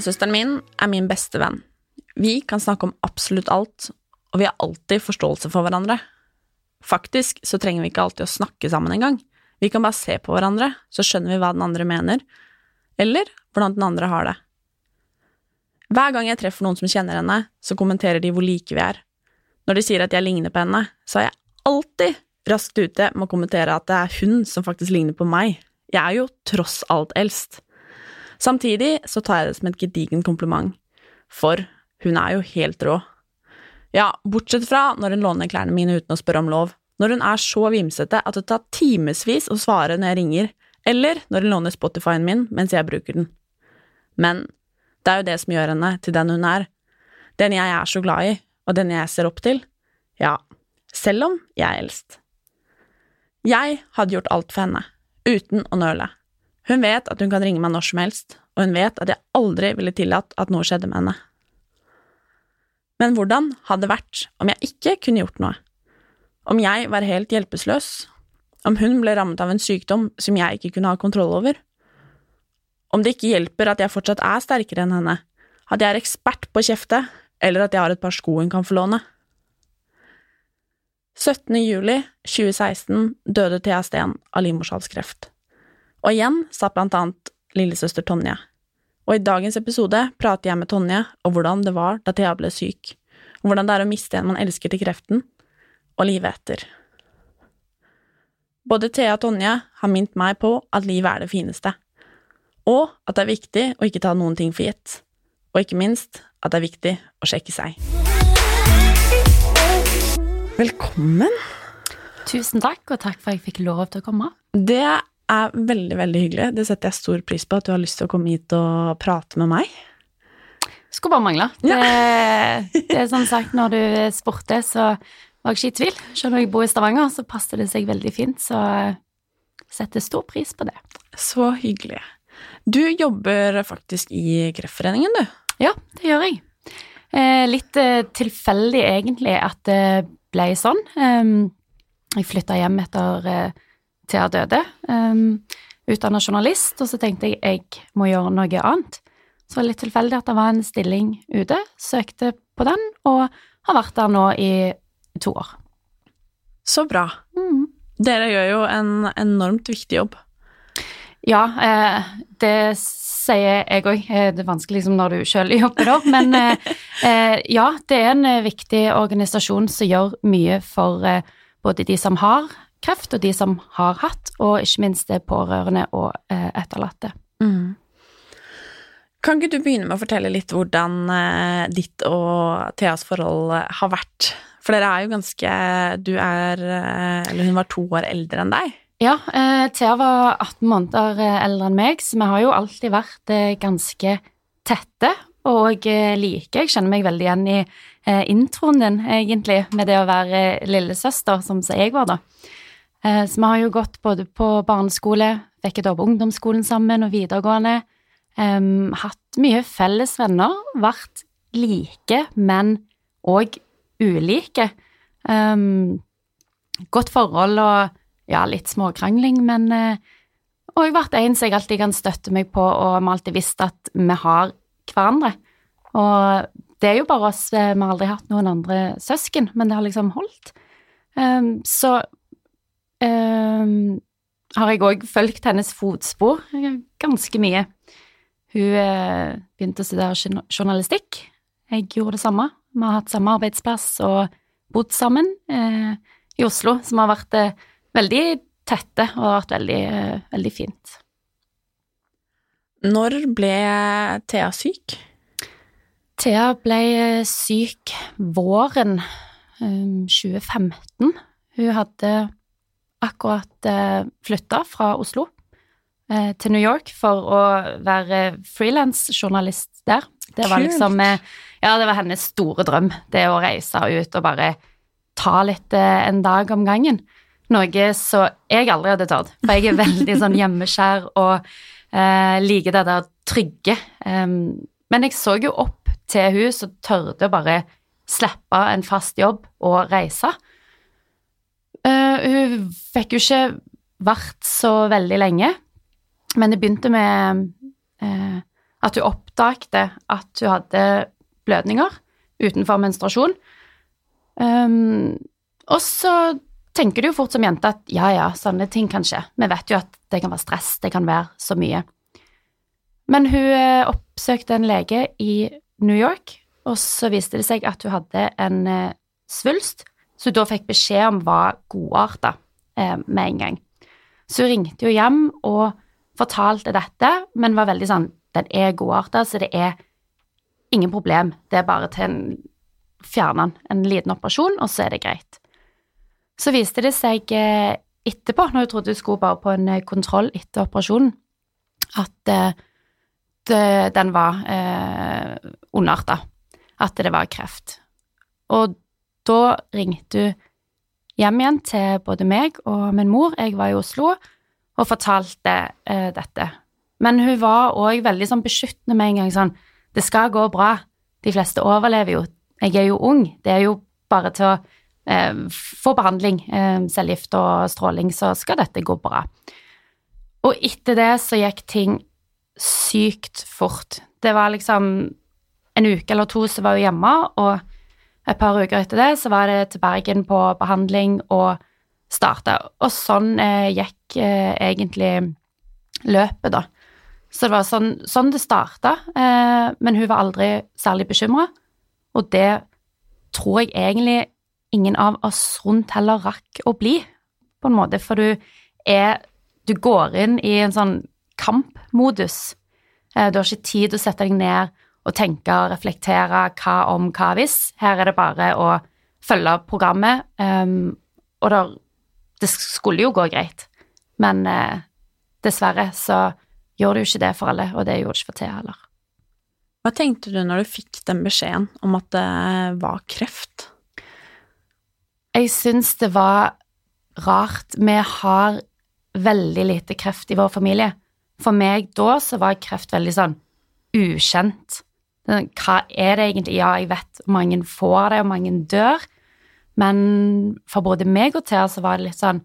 Lillesøsteren min er min beste venn. Vi kan snakke om absolutt alt, og vi har alltid forståelse for hverandre. Faktisk så trenger vi ikke alltid å snakke sammen engang. Vi kan bare se på hverandre, så skjønner vi hva den andre mener, eller hvordan den andre har det. Hver gang jeg treffer noen som kjenner henne, så kommenterer de hvor like vi er. Når de sier at jeg ligner på henne, så er jeg alltid raskt ute med å kommentere at det er hun som faktisk ligner på meg. Jeg er jo tross alt eldst. Samtidig så tar jeg det som et gedigent kompliment, for hun er jo helt rå. Ja, bortsett fra når hun låner klærne mine uten å spørre om lov, når hun er så vimsete at det tar timevis å svare når jeg ringer, eller når hun låner Spotify-en min mens jeg bruker den. Men det er jo det som gjør henne til den hun er, den jeg er så glad i, og den jeg ser opp til, ja, selv om jeg er eldst. Jeg hadde gjort alt for henne, uten å nøle. Hun vet at hun kan ringe meg når som helst, og hun vet at jeg aldri ville tillatt at noe skjedde med henne. Men hvordan hadde det vært om jeg ikke kunne gjort noe? Om jeg var helt hjelpeløs? Om hun ble rammet av en sykdom som jeg ikke kunne ha kontroll over? Om det ikke hjelper at jeg fortsatt er sterkere enn henne, at jeg er ekspert på å kjefte, eller at jeg har et par sko hun kan få låne? 17. juli 2016 døde Thea Steen av livmorhalskreft. Og igjen satt blant annet lillesøster Tonje. Og i dagens episode prater jeg med Tonje om hvordan det var da Thea ble syk, og hvordan det er å miste en man elsker til kreften, og livet etter. Både Thea og Tonje har minnet meg på at livet er det fineste, og at det er viktig å ikke ta noen ting for gitt, og ikke minst at det er viktig å sjekke seg. Velkommen. Tusen takk, og takk for at jeg fikk lov til å komme. Det er veldig, veldig hyggelig. Det setter jeg stor pris på, at du har lyst til å komme hit og prate med meg. Skulle bare mangle. Det, det er som sagt, når du spurte, så var jeg ikke i tvil. Selv om jeg bor i Stavanger, så passer det seg veldig fint, så setter stor pris på det. Så hyggelig. Du jobber faktisk i Kreftforeningen, du. Ja, det gjør jeg. Eh, litt eh, tilfeldig, egentlig, at det ble sånn. Um, jeg flytta hjem etter eh, Thea døde, um, utdanna journalist, og så tenkte jeg jeg må gjøre noe annet. Så var det litt tilfeldig at det var en stilling ute, søkte på den, og har vært der nå i to år. Så bra. Mm. Dere gjør jo en enormt viktig jobb. Ja, eh, det sier jeg òg. Det er vanskelig liksom når du sjøl jobber der, men eh, eh, ja, det er en eh, viktig organisasjon som gjør mye for eh, både de som har kreft, og de som har hatt, og ikke minst det pårørende og eh, etterlatte. Mm. Kan ikke du begynne med å fortelle litt hvordan eh, ditt og Theas forhold har vært? For dere er jo ganske Du er eh, Eller hun var to år eldre enn deg. Ja, eh, Thea var 18 måneder eldre enn meg, så vi har jo alltid vært eh, ganske tette og eh, like. Jeg kjenner meg veldig igjen i eh, introen din, egentlig, med det å være lillesøster, som jeg var, da. Eh, så vi har jo gått både på barneskole, vekket opp ungdomsskolen sammen og videregående. hatt mye felles venner, vært like, men òg ulike. Godt forhold og ja, litt småkrangling, men òg jeg har vært en som jeg alltid kan støtte meg på, og vi har alltid visst at vi har hverandre. Og det er jo bare oss, eh, vi har aldri hatt noen andre søsken, men det har liksom holdt. Um, så har jeg òg fulgt hennes fotspor ganske mye. Hun eh, begynte å studere journalistikk. Jeg gjorde det samme. Vi har hatt samme arbeidsplass og bodd sammen eh, i Oslo, som har vært eh, veldig tette og har vært veldig, eh, veldig fint. Når ble Thea syk? Thea ble eh, syk våren 2015. Eh, Hun hadde akkurat eh, flytta fra Oslo til New York for å være frilansjournalist der. Det var liksom Ja, det var hennes store drøm, det å reise ut og bare ta litt en dag om gangen. Noe så jeg aldri hadde tatt, for jeg er veldig sånn hjemmeskjær og uh, liker det der trygge. Um, men jeg så jo opp til hun som tørde å bare slippe en fast jobb og reise. Uh, hun fikk jo ikke vært så veldig lenge, men det begynte med uh, at hun oppdagte at hun hadde blødninger utenfor menstruasjon. Um, og så tenker du jo fort som jente at ja, ja, sånne ting kan skje. Vi vet jo at det kan være stress, det kan være så mye. Men hun eh, oppsøkte en lege i New York, og så viste det seg at hun hadde en svulst, så da fikk beskjed om var godarta eh, med en gang. Så hun ringte jo hjem og fortalte dette, men var veldig sånn Den er godarta, så det er ingen problem. Det er bare til en fjerne den, en liten operasjon, og så er det greit. Så viste det seg eh, etterpå, når hun trodde hun skulle bare på en eh, kontroll etter operasjonen, at eh, det, den var eh, ondarta. At det var kreft. Og da ringte hun hjem igjen til både meg og min mor, jeg var i Oslo, og fortalte eh, dette. Men hun var òg veldig sånn beskyttende med en gang, sånn Det skal gå bra. De fleste overlever jo. Jeg er jo ung. Det er jo bare til å eh, får behandling, eh, cellegift og stråling, så skal dette gå bra. Og etter det så gikk ting sykt fort. Det var liksom en uke eller to så var hun hjemme, og et par uker etter det så var det til Bergen på behandling og starta. Og sånn eh, gikk eh, egentlig løpet, da. Så det var sånn, sånn det starta, eh, men hun var aldri særlig bekymra, og det tror jeg egentlig ingen av oss rundt heller rakk å bli, på en måte, for du er Du går inn i en sånn kampmodus. Eh, du har ikke tid til å sette deg ned og tenke og reflektere hva om, hva hvis. Her er det bare å følge programmet, um, og der, det skulle jo gå greit, men uh, dessverre så gjør det jo ikke det for alle, og det gjorde det ikke for Thea heller. Hva tenkte du når du fikk den beskjeden om at det var kreft? Jeg syns det var rart. Vi har veldig lite kreft i vår familie. For meg da så var kreft veldig sånn ukjent. Hva er det egentlig? Ja, jeg vet mange får det, og mange dør. Men for både meg og Thea så var det litt sånn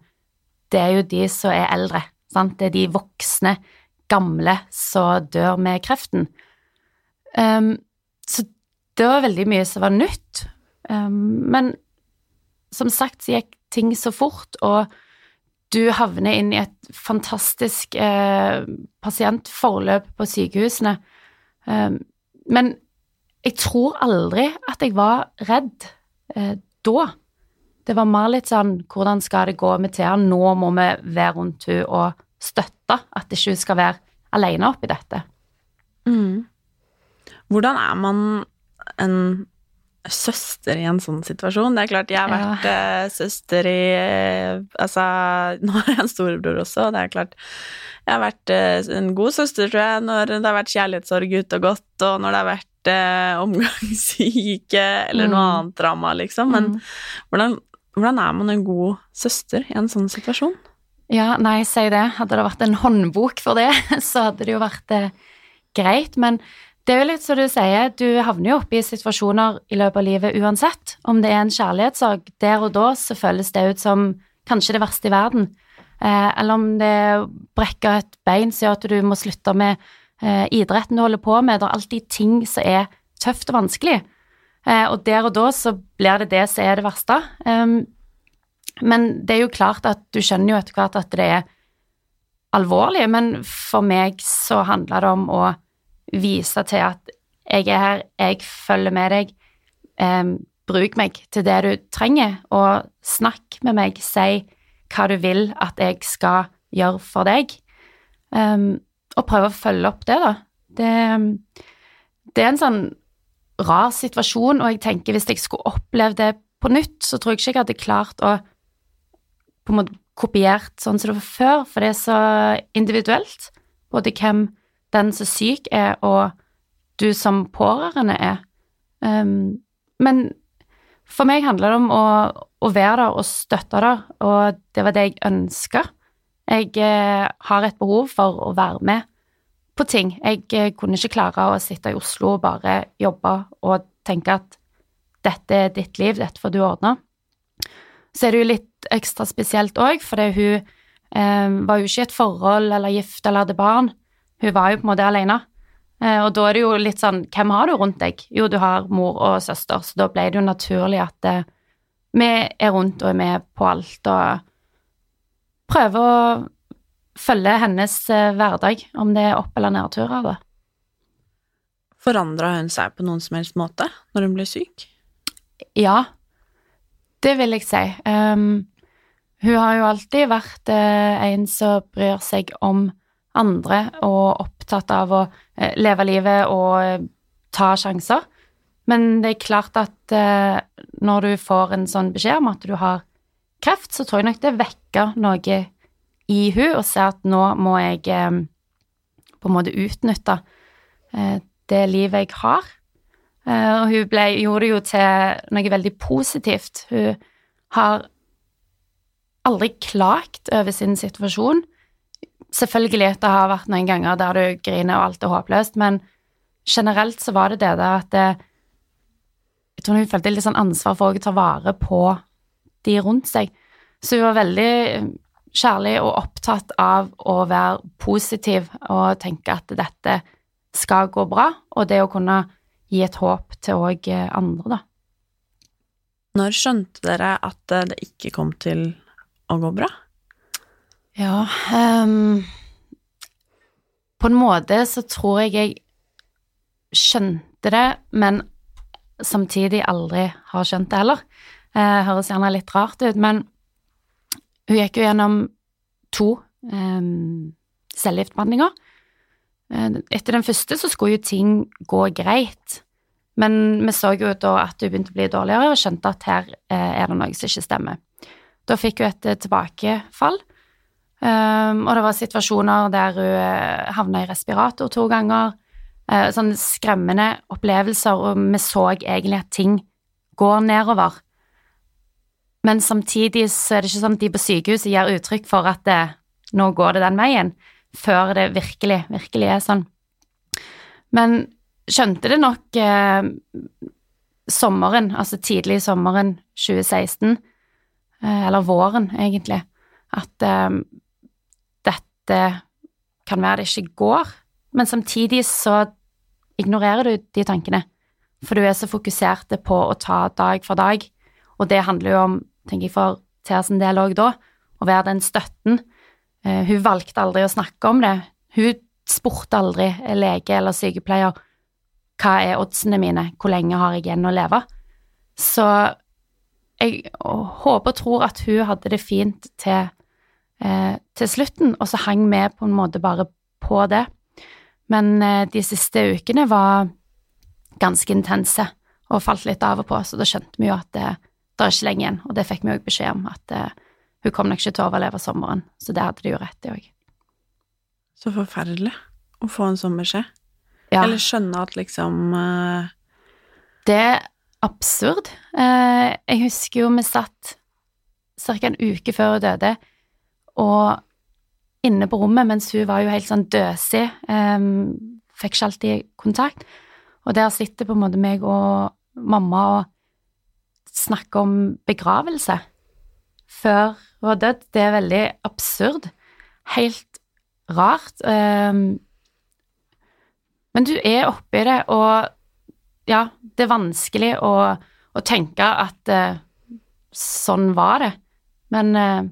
Det er jo de som er eldre. Sant? Det er de voksne, gamle, som dør med kreften. Um, så det var veldig mye som var nytt. Um, men som sagt så gikk ting så fort, og du havner inn i et fantastisk eh, pasientforløp på sykehusene. Um, men jeg tror aldri at jeg var redd eh, da. Det var mer litt sånn hvordan skal det gå med Thea? Nå må vi være rundt henne og støtte at ikke hun skal være alene oppi dette. Mm. Hvordan er man en søster i en sånn situasjon. Det er klart, jeg har vært ja. uh, søster i uh, Altså, nå har jeg en storebror også, og det er klart Jeg har vært uh, en god søster, tror jeg, når det har vært kjærlighetssorg ut og godt, og når det har vært omgangssyke eller noe mm. annet drama, liksom. Men mm. hvordan, hvordan er man en god søster i en sånn situasjon? Ja, nei, si det. Hadde det vært en håndbok for det, så hadde det jo vært greit. Men det er jo litt som du sier, du havner jo oppe i situasjoner i løpet av livet uansett. Om det er en kjærlighetssorg der og da, så føles det ut som kanskje det verste i verden. Eh, eller om det brekker et bein som gjør at du må slutte med eh, idretten du holder på med. Det er alltid ting som er tøft og vanskelig. Eh, og der og da så blir det det som er det verste. Um, men det er jo klart at du skjønner jo etter hvert at det er alvorlig, men for meg så handler det om å vise til at jeg er her, jeg følger med deg, um, bruk meg til det du trenger, og snakk med meg, si hva du vil at jeg skal gjøre for deg, um, og prøve å følge opp det, da. Det, det er en sånn rar situasjon, og jeg tenker hvis jeg skulle opplevd det på nytt, så tror jeg ikke jeg hadde klart å på en måte kopiert sånn som det var før, for det er så individuelt, både hvem den som syk er, og du som pårørende er. Um, men for meg handler det om å, å være der og støtte der, og det var det jeg ønska. Jeg eh, har et behov for å være med på ting. Jeg eh, kunne ikke klare å sitte i Oslo og bare jobbe og tenke at dette er ditt liv, dette får du ordne. Så er det jo litt ekstra spesielt òg, fordi hun eh, var jo ikke i et forhold eller gift eller hadde barn. Hun var jo på en måte alene. Eh, og da er det jo litt sånn Hvem har du rundt deg? Jo, du har mor og søster, så da ble det jo naturlig at eh, vi er rundt og er med på alt og prøver å følge hennes eh, hverdag, om det er opp- eller nedturer. da. Forandra hun seg på noen som helst måte når hun ble syk? Ja, det vil jeg si. Um, hun har jo alltid vært uh, en som bryr seg om andre og opptatt av å uh, leve livet og uh, ta sjanser. Men det er klart at når du får en sånn beskjed om at du har kreft, så tror jeg nok det vekker noe i hun og ser at nå må jeg eh, på en måte utnytte eh, det livet jeg har. Eh, og hun ble, gjorde det jo til noe veldig positivt. Hun har aldri klagt over sin situasjon. Selvfølgelig det har vært noen ganger der du griner og alt er håpløst, men generelt så var det det der at det, jeg tror hun følte litt sånn ansvar for å ta vare på de rundt seg. Så hun var veldig kjærlig og opptatt av å være positiv og tenke at dette skal gå bra, og det å kunne gi et håp til òg andre, da. Når skjønte dere at det ikke kom til å gå bra? Ja um, På en måte så tror jeg jeg skjønte det, men samtidig aldri har skjønt det heller. Uh, høres gjerne litt rart ut, men hun gikk jo gjennom to um, cellegiftbehandlinger. Eh, etter den første så skulle jo ting gå greit, men vi så jo da at hun begynte å bli dårligere og skjønte at her eh, er det noe som ikke stemmer. Da fikk hun et tilbakefall, um, og det var situasjoner der hun havna i respirator to ganger. Uh, sånne skremmende opplevelser, og vi så egentlig at ting går nedover. Men samtidig så er det ikke sånn at de på sykehuset gir uttrykk for at det, nå går det den veien, før det virkelig, virkelig er sånn. Men skjønte det nok eh, sommeren, altså tidlig sommeren 2016, eh, eller våren egentlig, at eh, dette kan være det ikke går, men samtidig så ignorerer du de tankene, for du er så fokusert på å ta dag for dag, og det handler jo om tenker jeg for Thea sin del òg da, å være den støtten. Uh, hun valgte aldri å snakke om det. Hun spurte aldri lege eller sykepleier hva er oddsene mine, hvor lenge har jeg igjen å leve? Så jeg håper og tror at hun hadde det fint til, uh, til slutten, og så hang vi på en måte bare på det. Men eh, de siste ukene var ganske intense og falt litt av og på, så da skjønte vi jo at det, det er ikke lenge igjen, og det fikk vi òg beskjed om, at eh, hun kom nok ikke til å overleve sommeren, så det hadde de jo rett i òg. Så forferdelig å få en sånn beskjed. Ja. Eller skjønne at liksom uh... Det er absurd. Uh, jeg husker jo vi satt ca. en uke før hun døde, og inne på rommet mens hun var jo helt sånn døsig, um, fikk ikke alltid kontakt, og der sitter på en måte meg og mamma og snakker om begravelse før hun var dødd. Det er veldig absurd. Helt rart. Um, men du er oppi det, og ja, det er vanskelig å, å tenke at uh, sånn var det. Men uh,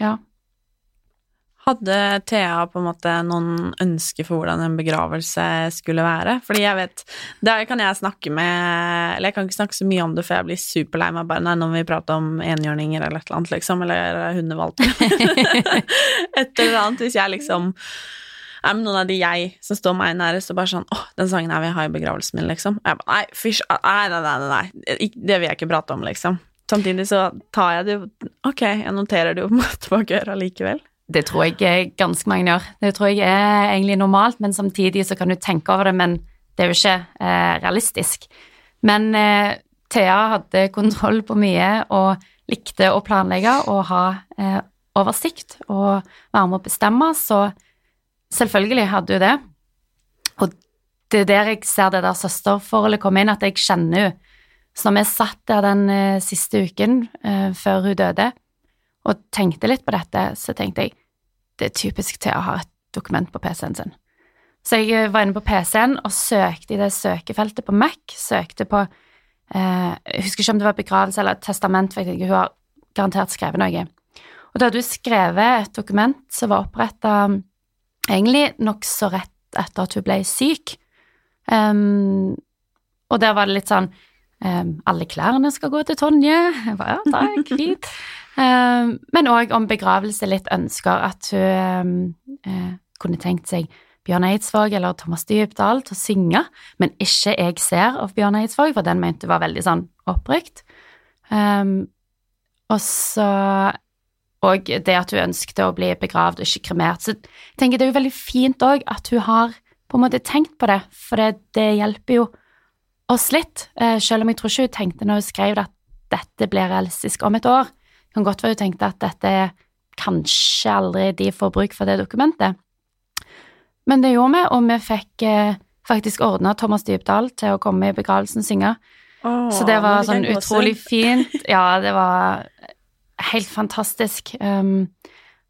ja. Hadde Thea på en måte noen ønsker for hvordan en begravelse skulle være? Fordi jeg vet Der kan jeg snakke med Eller jeg kan ikke snakke så mye om det, for jeg blir superlei meg bare når vi prater om enhjørninger eller et eller annet, liksom, eller hundevalper. et eller annet. Hvis jeg liksom er med noen av de jeg som står meg nærest, og bare sånn 'Å, den sangen her vil jeg ha i begravelsen min', liksom. Jeg bare Nei, fysj, nei, nei, nei, nei, det vil jeg ikke prate om, liksom. Samtidig så tar jeg det Ok, jeg noterer det jo på en måte bak øret likevel. Det tror jeg ganske mange gjør. Det tror jeg er egentlig normalt, men samtidig så kan du tenke over det, men det er jo ikke eh, realistisk. Men eh, Thea hadde kontroll på mye og likte å planlegge og ha eh, oversikt og være med å bestemme, så selvfølgelig hadde hun det. Og det er der jeg ser det der søsterforholdet komme inn, at jeg kjenner henne. Så når vi satt der den eh, siste uken eh, før hun døde, og tenkte litt på dette, så tenkte jeg det er typisk til å ha et dokument på PC-en sin. Så jeg eh, var inne på PC-en og søkte i det søkefeltet på Mac, søkte på eh, Jeg husker ikke om det var begravelse eller testament, for hun har garantert skrevet noe. Og da hadde hun skrevet et dokument som var oppretta egentlig nokså rett etter at hun ble syk. Um, og der var det litt sånn um, Alle klærne skal gå til Tonje. Jeg bare, ja, takk, fint. Um, men òg om begravelse, litt ønsker at hun uh, kunne tenkt seg Bjørn Eidsvåg eller Thomas Dybdahl til å synge, men ikke Jeg ser av Bjørn Eidsvåg, for den mente hun var veldig sånn opprykt. og så og det at hun ønsket å bli begravd og ikke kremert. Så jeg tenker det er jo veldig fint òg at hun har på en måte tenkt på det, for det, det hjelper jo oss litt. Uh, selv om jeg tror ikke hun tenkte når hun skrev at dette blir realistisk om et år. Kan godt være hun tenkte at dette kanskje aldri de får bruk for det dokumentet. Men det gjorde vi, og vi fikk eh, faktisk ordna Thomas Dybdahl til å komme i begravelsen og synge. Oh, Så det var sånn utrolig fint. Ja, det var helt fantastisk. Um,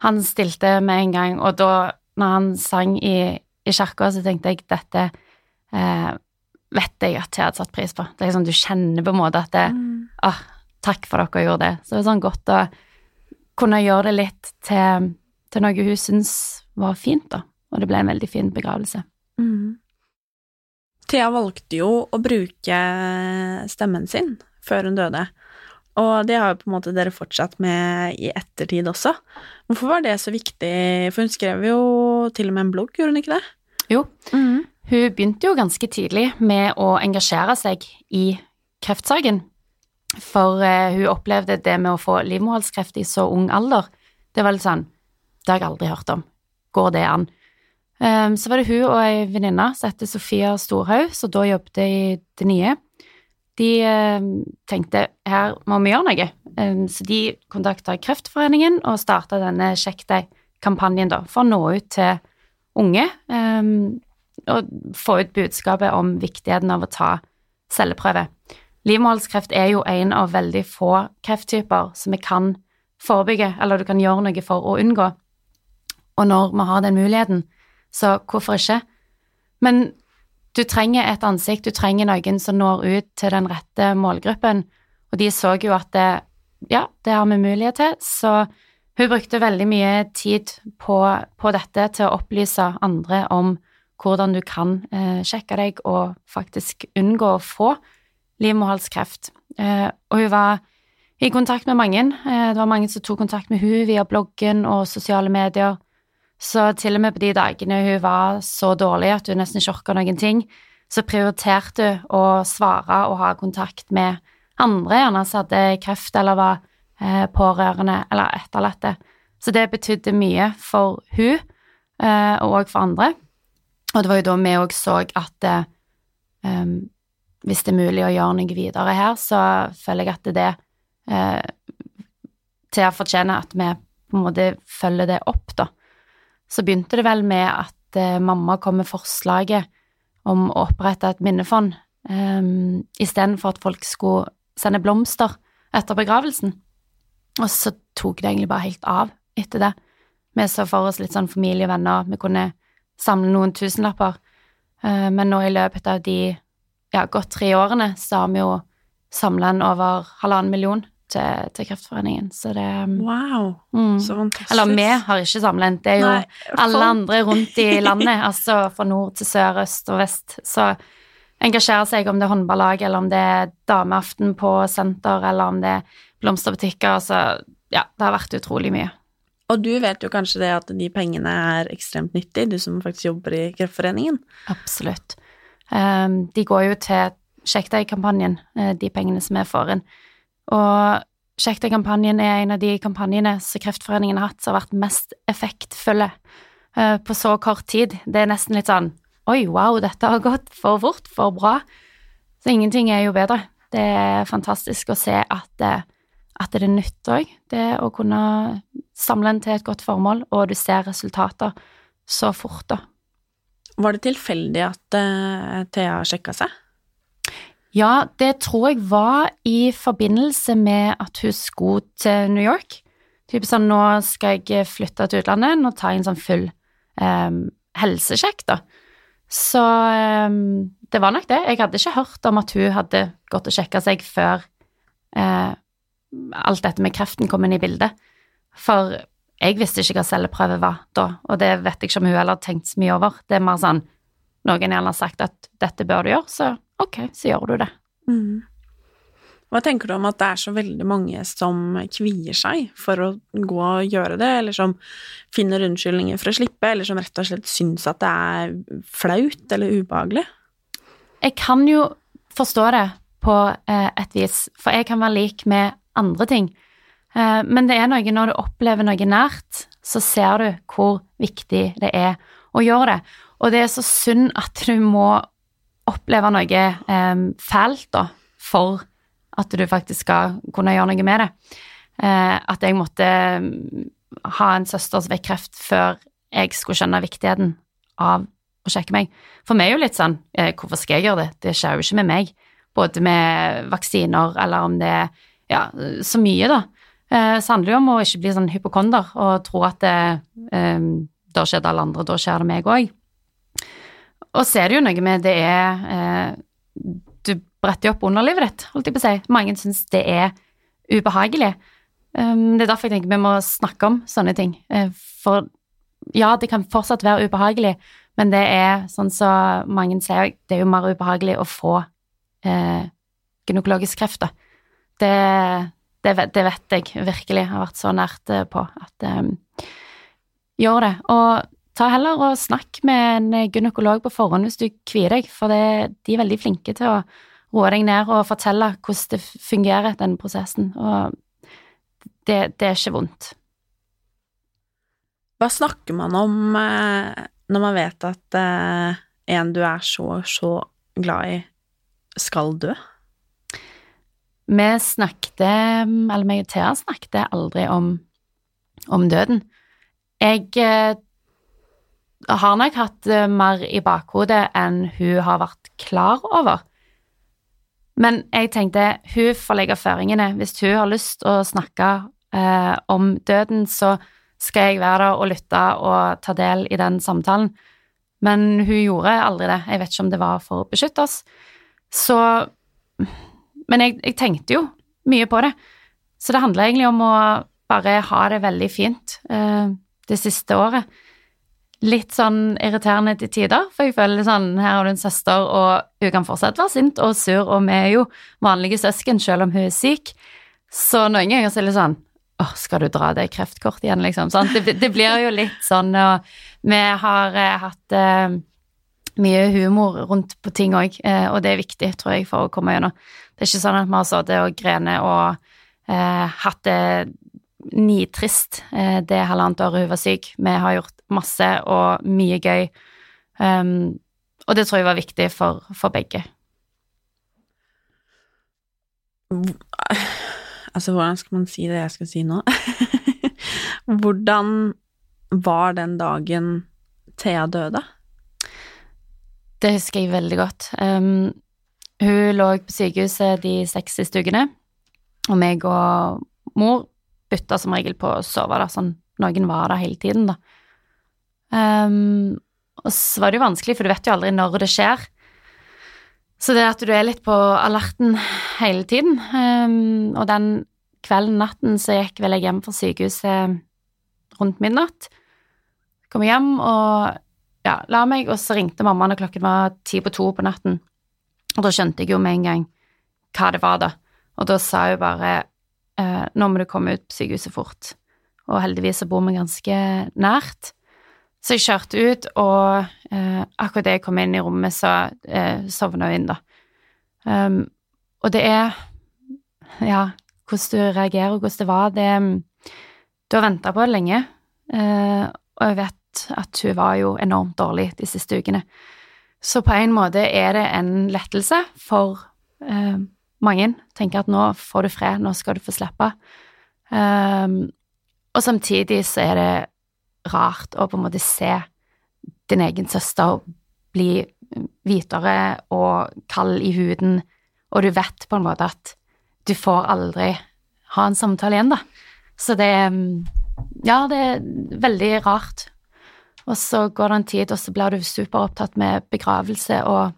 han stilte med en gang, og da, når han sang i, i kirka, så tenkte jeg dette eh, vet jeg at jeg hadde satt pris på. Det er liksom, Du kjenner på en måte at det, ah, Takk for dere gjorde det. Så det er sånn godt å kunne gjøre det litt til, til noe hun syns var fint, da. Og det ble en veldig fin begravelse. Mm. Thea valgte jo å bruke stemmen sin før hun døde, og det har jo på en måte dere fortsatt med i ettertid også. Hvorfor var det så viktig? For hun skrev jo til og med en blogg, gjorde hun ikke det? Jo, hun begynte jo ganske tidlig med å engasjere seg i kreftsaken. For eh, hun opplevde det med å få livmorhalskreft i så ung alder. Det var litt sånn Det har jeg aldri hørt om. Går det an? Um, så var det hun og ei venninne som heter Sofia Storhaug, som da jobbet i Det Nye. De eh, tenkte her må vi gjøre noe, um, så de kontakta Kreftforeningen og starta denne Sjekk deg-kampanjen for å nå ut til unge um, og få ut budskapet om viktigheten av å ta celleprøve. Livmorhalskreft er jo en av veldig få krefttyper som vi kan forebygge, eller du kan gjøre noe for å unngå. Og når vi har den muligheten, så hvorfor ikke? Men du trenger et ansikt, du trenger noen som når ut til den rette målgruppen, og de så jo at det, ja, det har vi mulighet til, så hun brukte veldig mye tid på, på dette til å opplyse andre om hvordan du kan eh, sjekke deg og faktisk unngå å få livmorhalskreft. Eh, og hun var i kontakt med mange. Eh, det var mange som tok kontakt med hun via bloggen og sosiale medier. Så til og med på de dagene hun var så dårlig at hun nesten ikke orka noen ting, så prioriterte hun å svare og ha kontakt med andre, gjerne som hadde kreft eller var eh, pårørende eller etterlatte. Så det betydde mye for hun, og òg for andre. Og det var jo da vi òg så at um, hvis det er mulig å gjøre noe videre her, så føler jeg at det eh, til å fortjene at vi på en måte følger det opp, da. Så begynte det vel med at eh, mamma kom med forslaget om å opprette et minnefond um, istedenfor at folk skulle sende blomster etter begravelsen. Og så tok det egentlig bare helt av etter det. Vi så for oss litt sånn familie og venner, vi kunne samle noen tusenlapper, Eh, men nå i løpet av de ja, gått tre årene så har vi jo samla inn over halvannen million til, til Kreftforeningen, så det Wow, mm. så fantastisk. Eller vi har ikke samla inn, det er jo Nei, alle andre rundt i landet, altså fra nord til sør, øst og vest. Så engasjere seg om det er håndballag, eller om det er dameaften på senter, eller om det er blomsterbutikker. Så ja, det har vært utrolig mye. Og du vet jo kanskje det at de pengene er ekstremt nyttige, du som faktisk jobber i Kreftforeningen. Absolutt. Um, de går jo til Sjekk deg-kampanjen, eh, de pengene som er for en. Og Sjekk deg-kampanjen er en av de kampanjene som Kreftforeningen har hatt som har vært mest effektfulle eh, på så kort tid. Det er nesten litt sånn Oi, wow, dette har gått for fort, for bra. Så ingenting er jo bedre. Det er fantastisk å se at det, at det nytter òg, det å kunne samle en til et godt formål, og du ser resultater så fort, da. Var det tilfeldig at uh, Thea sjekka seg? Ja, det tror jeg var i forbindelse med at hun skulle til New York. Typ sånn, nå skal jeg flytte til utlandet, nå tar jeg en sånn full um, helsesjekk, da. Så um, det var nok det. Jeg hadde ikke hørt om at hun hadde gått og sjekka seg før uh, alt dette med kreften kom inn i bildet. For jeg visste ikke hva celleprøve var da, og det vet jeg ikke om hun heller har tenkt så mye over. Det er mer sånn noen gjerne har sagt at dette bør du gjøre, så ok, så gjør du det. Mm. Hva tenker du om at det er så veldig mange som kvier seg for å gå og gjøre det, eller som finner unnskyldninger for å slippe, eller som rett og slett syns at det er flaut eller ubehagelig? Jeg kan jo forstå det på eh, et vis, for jeg kan være lik med andre ting. Eh, men det er noe når du opplever noe nært, så ser du hvor viktig det er å gjøre det. Og det er så synd at du må oppleve noe eh, fælt da, for at du faktisk skal kunne gjøre noe med det. Eh, at jeg måtte mm, ha en søster som fikk kreft før jeg skulle skjønne viktigheten av å sjekke meg. For meg er jo litt sånn eh, Hvorfor skal jeg gjøre det? Det skjer jo ikke med meg. Både med vaksiner eller om det er ja, så mye, da. Eh, så handler det jo om å ikke bli sånn hypokonder og tro at det, eh, da skjer det alle andre, da skjer det meg òg. Og så er det jo noe med det er eh, Du bretter jo opp underlivet ditt, holdt jeg på å si. Mange syns det er ubehagelig. Um, det er derfor jeg tenker vi må snakke om sånne ting. For ja, det kan fortsatt være ubehagelig, men det er sånn som mange sier, det er jo mer ubehagelig å få eh, gynekologisk kreft, da. Det, det, det vet jeg virkelig har vært så nært eh, på at um, Gjør det. Og ta heller og snakk med en gynekolog på forhånd hvis du kvier deg, for det, de er veldig flinke til å roe deg ned og fortelle hvordan det fungerer, denne prosessen. Og det, det er ikke vondt. Hva snakker man om eh, når man vet at eh, en du er så, så glad i, skal dø? Vi snakket, eller meg og Thea snakket aldri om, om døden. Jeg eh, har nok hatt mer i bakhodet enn hun har vært klar over. Men jeg tenkte hun får legge føringene. Hvis hun har lyst å snakke eh, om døden, så skal jeg være der og lytte og ta del i den samtalen. Men hun gjorde aldri det. Jeg vet ikke om det var for å beskytte oss. Så Men jeg, jeg tenkte jo mye på det. Så det handler egentlig om å bare ha det veldig fint uh, det siste året. Litt sånn irriterende til tider, for jeg føler sånn Her har du en søster, og hun kan fortsatt være sint og sur, og vi er jo vanlige søsken selv om hun er syk. Så noen ganger så er det sånn Åh, skal du dra det kreftkortet igjen, liksom? Sånn. Det, det blir jo litt sånn, og vi har uh, hatt uh, mye humor rundt på ting òg, og det er viktig, tror jeg, for å komme gjennom. Det er ikke sånn at vi har sittet og grenet og eh, hatt det nitrist eh, det halvannet året hun var syk. Vi har gjort masse og mye gøy, um, og det tror jeg var viktig for, for begge. Altså, hvordan skal man si det jeg skal si nå? hvordan var den dagen Thea døde? Det husker jeg veldig godt. Um, hun lå på sykehuset de seks siste ukene, og meg og mor bytta som regel på å sove da, sånn noen var der hele tiden, da. Um, og så var det jo vanskelig, for du vet jo aldri når det skjer. Så det at du er litt på alerten hele tiden, um, og den kvelden, natten, så gikk vel jeg hjem fra sykehuset rundt midnatt. Kom hjem og ja, la meg, og så ringte mamma når klokken var ti på to på natten. Og da skjønte jeg jo med en gang hva det var, da. Og da sa hun bare eh, nå må du komme ut på sykehuset fort. Og heldigvis så bor vi ganske nært. Så jeg kjørte ut, og eh, akkurat da jeg kom inn i rommet, så eh, sovna hun inn, da. Um, og det er Ja, hvordan du reagerer, og hvordan det var, det Du har venta på det lenge, eh, og jeg vet at hun var jo enormt dårlig de siste ukene. Så på en måte er det en lettelse for eh, mange. Tenker at nå får du fred, nå skal du få slippe. Um, og samtidig så er det rart å på en måte se din egen søster bli hvitere og kald i huden, og du vet på en måte at du får aldri ha en samtale igjen, da. Så det Ja, det er veldig rart. Og så går det en tid, og så blir du superopptatt med begravelse og,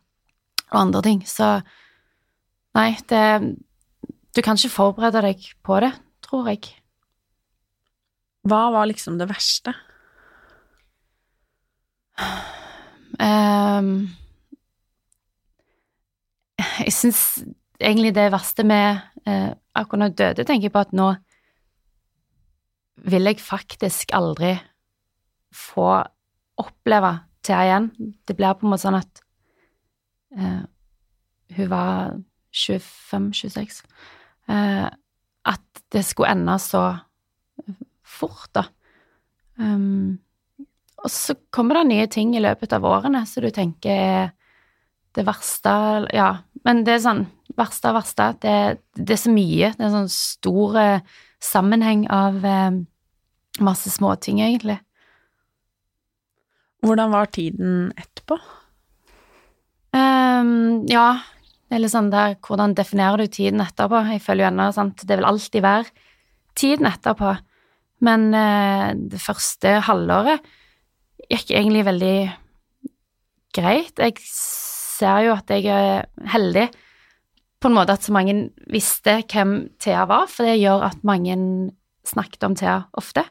og andre ting. Så nei, det Du kan ikke forberede deg på det, tror jeg. Hva var liksom det verste? Um, jeg syns egentlig det verste med uh, akkurat når jeg døde, tenker jeg på at nå vil jeg faktisk aldri få oppleve Thea igjen. Det blir på en måte sånn at uh, hun var 25-26 uh, At det skulle ende så fort, da. Um, og så kommer det nye ting i løpet av årene, så du tenker det verste Ja, men det er sånn verste av verste. Det, det, er så mye. Det er en sånn stor eh, sammenheng av eh, masse småting, egentlig. Hvordan var tiden etterpå? Um, ja, er litt sånn der Hvordan definerer du tiden etterpå? Jeg føler jo ennå sant, det vil alltid være tiden etterpå. Men uh, det første halvåret gikk egentlig veldig greit. Jeg ser jo at jeg er heldig på en måte at så mange visste hvem Thea var, for det gjør at mange snakket om Thea ofte.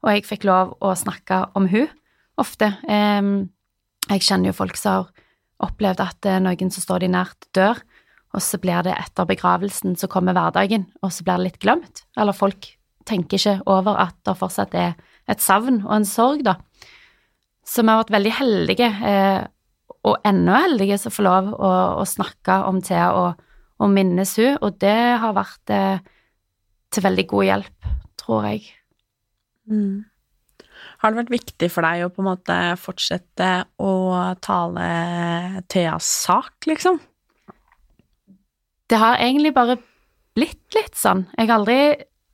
Og jeg fikk lov å snakke om hun ofte. Jeg kjenner jo folk som har opplevd at er noen som står de nært, dør, og så blir det etter begravelsen så kommer hverdagen, og så blir det litt glemt. Eller folk tenker ikke over at det fortsatt er et savn og en sorg, da. Så vi har vært veldig heldige, eh, og enda heldige som får lov å, å snakke om Thea og, og, minnes hun, og det har vært eh, til veldig god hjelp, tror jeg. Mm. Har det vært viktig for deg å på en måte fortsette å tale Theas sak, liksom? Det har egentlig bare blitt litt sånn. Jeg har aldri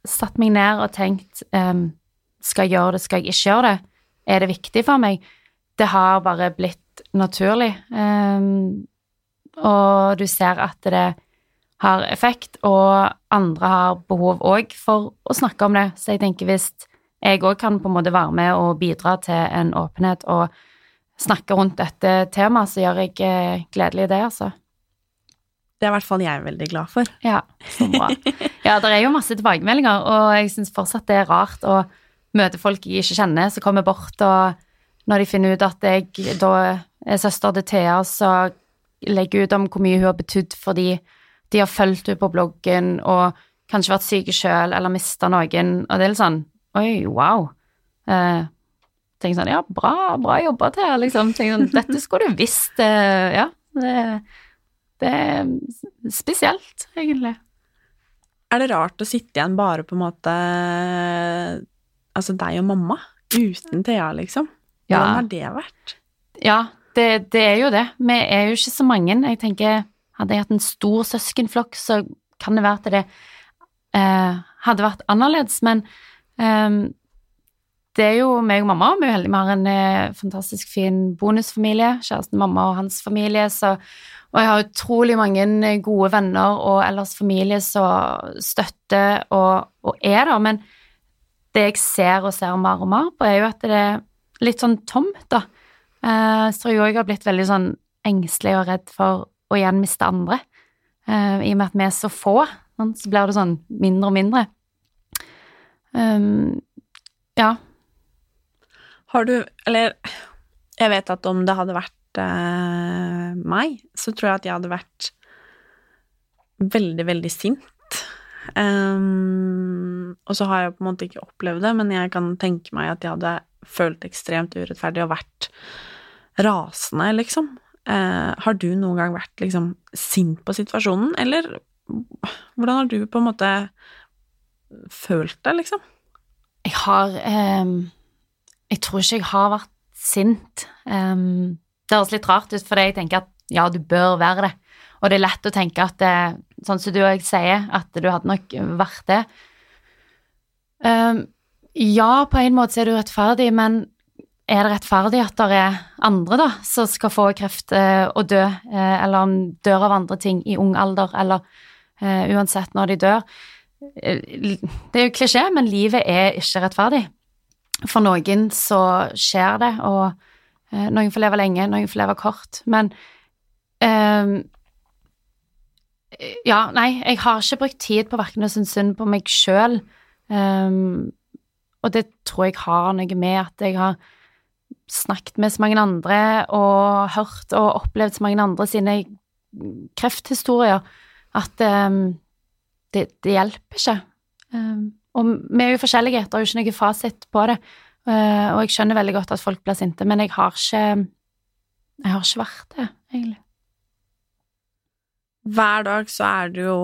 satt meg ned og tenkt um, skal jeg gjøre det, skal jeg ikke gjøre det? er det viktig for meg. Det har bare blitt naturlig. Um, og du ser at det har effekt, og andre har behov òg for å snakke om det. Så jeg tenker hvis jeg òg kan på en måte være med og bidra til en åpenhet og snakke rundt dette temaet, så gjør jeg eh, gledelig det, altså. Det er i hvert fall jeg veldig glad for. Ja, så bra. Ja, det er jo masse tilbakemeldinger, og jeg syns fortsatt det er rart å møte folk jeg ikke kjenner, som kommer bort, og når de finner ut at jeg da er søster til Thea, så legger ut om hvor mye hun har betydd fordi de har fulgt henne på bloggen og kanskje vært syke sjøl eller mista noen, og det er litt sånn Oi, wow. Eh, tenker sånn Ja, bra, bra jobba, Thea, liksom. Tenker sånn, Dette skulle du visst. Eh, ja. Det, det er spesielt, egentlig. Er det rart å sitte igjen bare på en måte altså deg og mamma uten Thea, liksom? Hvordan ja. har det vært? Ja, det, det, er jo det. Vi er jo ikke så mange. Jeg tenker, hadde jeg hatt en stor søskenflokk, så kan det være at det eh, hadde vært annerledes, men det er jo meg og mamma. Vi er heldige vi har en eh, fantastisk fin bonusfamilie. Kjæresten mamma og hans familie. Så, og jeg har utrolig mange gode venner og ellers familie som støtter og, og er der. Men det jeg ser og ser mer og mer på, er jo at det er litt sånn tomt, da. Eh, jeg òg har blitt veldig sånn engstelig og redd for å igjen miste andre. Eh, I og med at vi er så få, så blir det sånn mindre og mindre. Um, ja. Har du Eller jeg vet at om det hadde vært eh, meg, så tror jeg at jeg hadde vært veldig, veldig sint. Um, og så har jeg på en måte ikke opplevd det, men jeg kan tenke meg at jeg hadde følt ekstremt urettferdig og vært rasende, liksom. Uh, har du noen gang vært liksom sint på situasjonen, eller hvordan har du på en måte følt det, liksom? Jeg har um, Jeg tror ikke jeg har vært sint. Um, det høres litt rart ut, for jeg tenker at ja, du bør være det. Og det er lett å tenke at det, sånn som du og jeg sier, at du hadde nok vært det. Um, ja, på en måte er du rettferdig, men er det rettferdig at det er andre da, som skal få kreft uh, og dø, uh, eller om dør av andre ting i ung alder, eller uh, uansett når de dør? Det er jo klisjé, men livet er ikke rettferdig. For noen så skjer det, og noen får leve lenge, noen får leve kort. Men um, ja, nei, jeg har ikke brukt tid på verken å synes synd på meg sjøl, um, ehm, og det tror jeg har noe med at jeg har snakket med så mange andre og hørt og opplevd så mange andre sine krefthistorier, at um, det, det, hjelper ikke. Um, og vi er jo forskjellige, det er jo ikke noe fasit på det, uh, og jeg skjønner veldig godt at folk blir sinte, men jeg har ikke Jeg har ikke vært det, egentlig hver dag så er det jo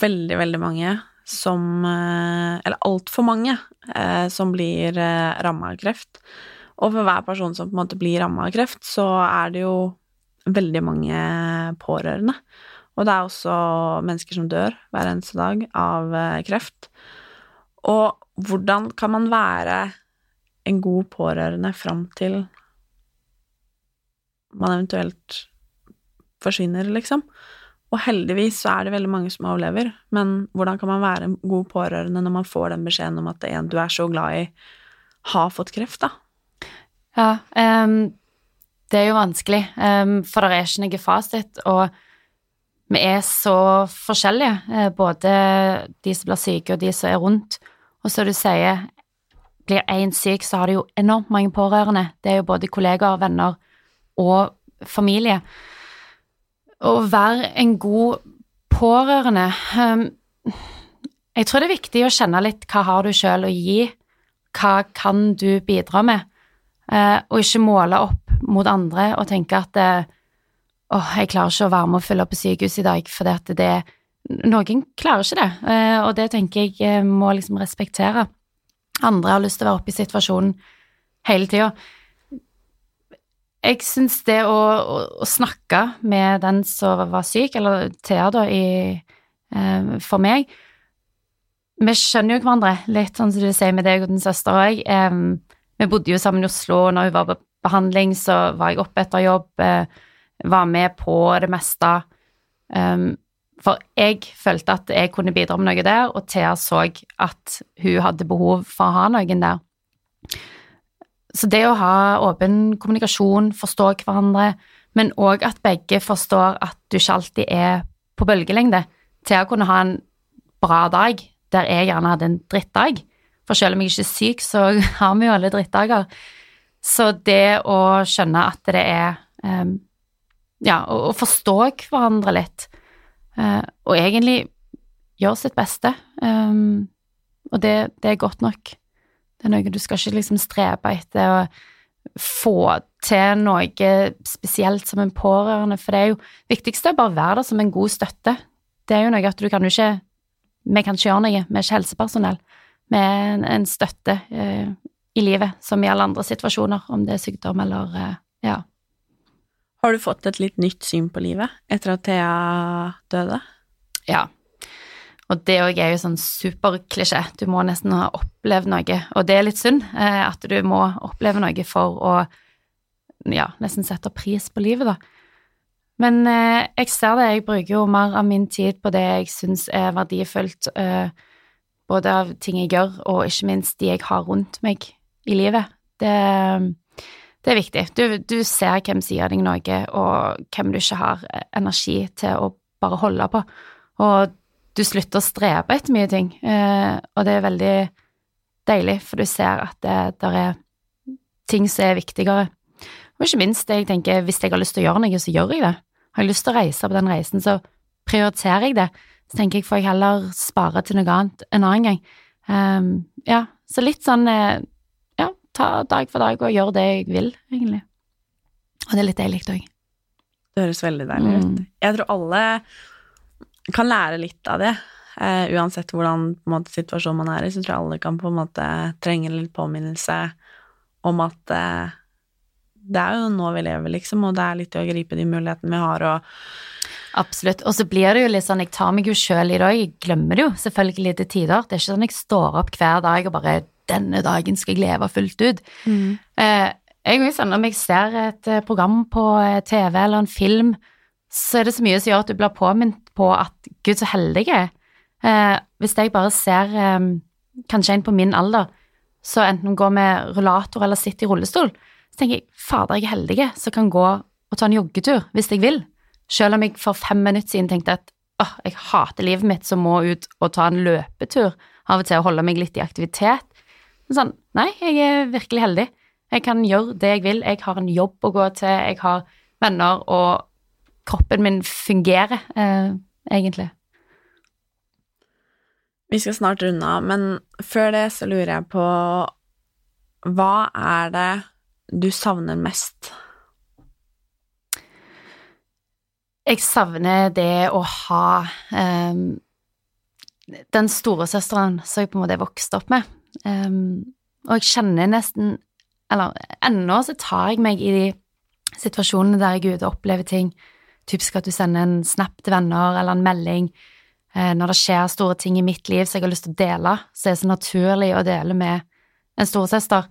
veldig, veldig mange som eh, Eller altfor mange eh, som blir eh, ramma av kreft. Og for hver person som på en måte blir ramma av kreft, så er det jo veldig mange pårørende. Og det er også mennesker som dør hver eneste dag av kreft. Og hvordan kan man være en god pårørende fram til man eventuelt forsvinner, liksom. Og heldigvis så er det veldig mange som overlever, men hvordan kan man være en god pårørende når man får den beskjeden om at en du er så glad i, har fått kreft, da? Ja, um, det er jo vanskelig, um, for det er ikke noe fasit, og vi er så forskjellige, eh, både de som blir syke og de som er rundt. Og som du sier, blir én syk, så har du jo enormt mange pårørende. Det er jo både kollegaer, venner og familie å være en god pårørende um, Jeg tror det er viktig å kjenne litt hva har du sjøl å gi, hva kan du bidra med, uh, og ikke måle opp mot andre og tenke at uh, åh, jeg klarer ikke å være med og følge opp på sykehus i dag, fordi at det Noen klarer ikke det, uh, og det tenker jeg må liksom respektere. Andre har lyst til å være oppe i situasjonen hele tida jeg syns det å, å, å, snakke med den som var syk, eller Thea, da, i, eh, for meg Vi skjønner jo hverandre litt, sånn som du sier med deg og din søster og jeg. vi bodde jo sammen i Oslo, og når hun var på behandling, så var jeg oppe etter jobb, eh, var med på det meste. Um, for jeg følte at jeg kunne bidra med noe der, og Thea så at hun hadde behov for å ha noen der. Så det å ha åpen kommunikasjon, forstå hverandre, men òg at begge forstår at du ikke alltid er på bølgelengde, Thea kunne ha en bra dag der jeg gjerne hadde en drittdag. For selv om jeg ikke er syk, så har vi jo alle drittdager. Så det å skjønne at det er um, Ja, å, å, forstå hverandre litt, uh, og egentlig gjøre sitt beste, um, og det, det er godt nok. Det er noe du skal ikke liksom strebe etter å få til noe spesielt som en pårørende, for det er jo viktigste er bare å være der som en god støtte. Det er jo noe at du kan jo ikke Vi kan ikke gjøre noe, vi er ikke helsepersonell. Vi er en, en støtte eh, i livet, som i alle andre situasjoner, om det er sykdom eller eh, ja. Har du fått et litt nytt syn på livet etter at Thea døde? Ja, og det òg er jo sånn superklisjé. Du må nesten ha opplevd noe, og det er litt synd eh, at du må oppleve noe for å ja, nesten sette pris på livet, da. Men eh, jeg ser det, jeg bruker jo mer av min tid på det jeg syns er verdifullt, eh, både av ting jeg gjør, og ikke minst de jeg har rundt meg i livet. Det, Det er viktig. Du, du ser hvem sier deg noe, og hvem du ikke har energi til å bare holde på. Og du slutter å strebe etter mye ting, eh, og det er veldig deilig, for du ser at det der er ting som er viktigere. Og ikke minst, jeg tenker, hvis jeg har lyst til å gjøre noe, så gjør jeg det. Har jeg lyst til å reise på den reisen, så prioriterer jeg det. Så tenker jeg, får jeg heller spare til noe annet en annen gang. Um, ja, så litt sånn eh, ta dag for dag og gjøre det jeg vil, egentlig. Og det er litt deilig òg. Det høres veldig deilig ut. Mm. Jeg tror alle kan lære litt av det. Uh, uansett hvordan måte, situasjon man er i, så tror jeg alle kan på en måte trenge litt påminnelse om at uh, det er jo nå vi lever, liksom, og det er litt å gripe de mulighetene vi har, og Absolutt. Og så blir det jo litt sånn, jeg tar meg jo sjøl i dag, jeg glemmer det jo selvfølgelig til tider. Det er ikke sånn jeg står opp hver dag og bare 'denne dagen skal jeg leve fullt ut'. Eh, jeg Om jeg ser et eh, program på eh, TV eller en film, så er det så mye som gjør at du blir påminnet på at 'gud, så heldig jeg er'. Eh, hvis jeg bare ser eh, kanskje en på min alder så enten går med rullator eller sitter i rullestol, så tenker jeg 'fader, jeg er heldig som kan gå og ta en joggetur hvis jeg vil'. Selv om jeg for fem minutter siden tenkte at åh, jeg hater livet mitt som må ut og ta en løpetur av og til og holde meg litt i aktivitet. Men sånn, nei, jeg er virkelig heldig. Jeg kan gjøre det jeg vil. Jeg har en jobb å gå til, jeg har venner, og kroppen min fungerer, eh, egentlig. Vi skal snart runde av, men før det så lurer jeg på Hva er det du savner mest? Jeg savner det å ha um, den storesøsteren som jeg på en måte vokste opp med. Um, og jeg kjenner nesten Eller ennå så tar jeg meg i de situasjonene der jeg er ute og opplever ting. Typisk at du sender en snap til venner eller en melding eh, når det skjer store ting i mitt liv som jeg har lyst til å dele, så er så naturlig å dele med en storesøster.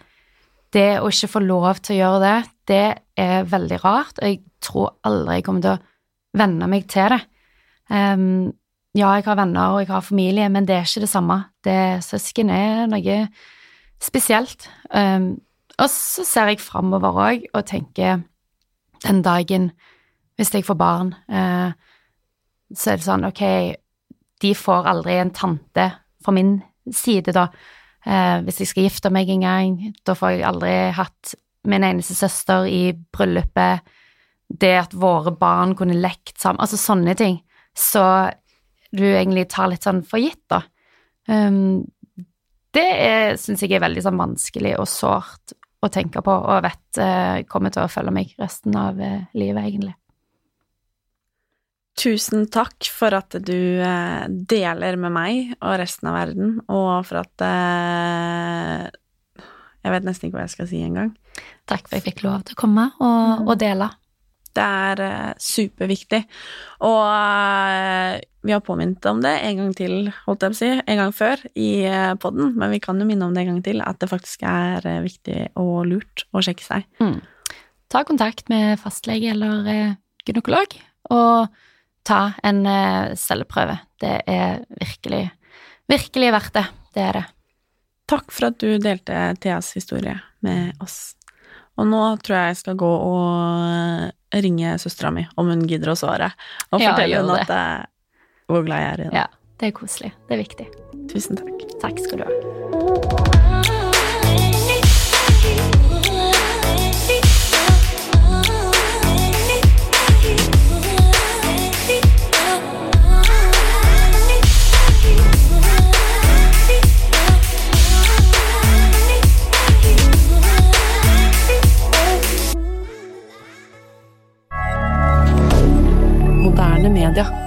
Det å ikke få lov til å gjøre det, det er veldig rart, og jeg tror aldri jeg kommer til å venne meg til det. Um, ja, jeg har venner og jeg har familie, men det er ikke det samme. Det Søsken er noe spesielt. Um, og så ser jeg framover òg og tenker den dagen, hvis jeg får barn, uh, så er det sånn, ok, de får aldri en tante fra min side, da. Uh, hvis jeg skal gifte meg en gang, da får jeg aldri hatt min eneste søster i bryllupet. Det at våre barn kunne lekt sammen, altså sånne ting. Så du egentlig tar litt sånn for gitt, da. Um, det syns jeg er veldig sånn vanskelig og sårt å tenke på, og vet uh, kommer til å følge meg resten av uh, livet, egentlig. Tusen takk for at du uh, deler med meg og resten av verden, og for at Jeg vet nesten ikke hva jeg skal si engang. Takk for at jeg fikk lov til å komme og, og dele. Det er eh, superviktig. Og eh, vi har påminnet om det en gang til, holdt jeg på å si, en gang før i poden, podden, men vi kan jo minne om det en gang til, at det faktisk er eh, viktig og lurt å sjekke seg. Mm. Ta kontakt med fastlege eller eh, gynekolog, og ta en eh, celleprøve. Det er virkelig, virkelig verdt det. Det er det. Takk for at du delte Theas historie med oss. Og nå tror jeg jeg skal gå og ringe søstera mi, om hun gidder å svare, og fortelle ja, henne at eh, hvor glad jeg er i henne. Ja, det er koselig. Det er viktig. Tusen takk. Takk skal du ha. Moderne media.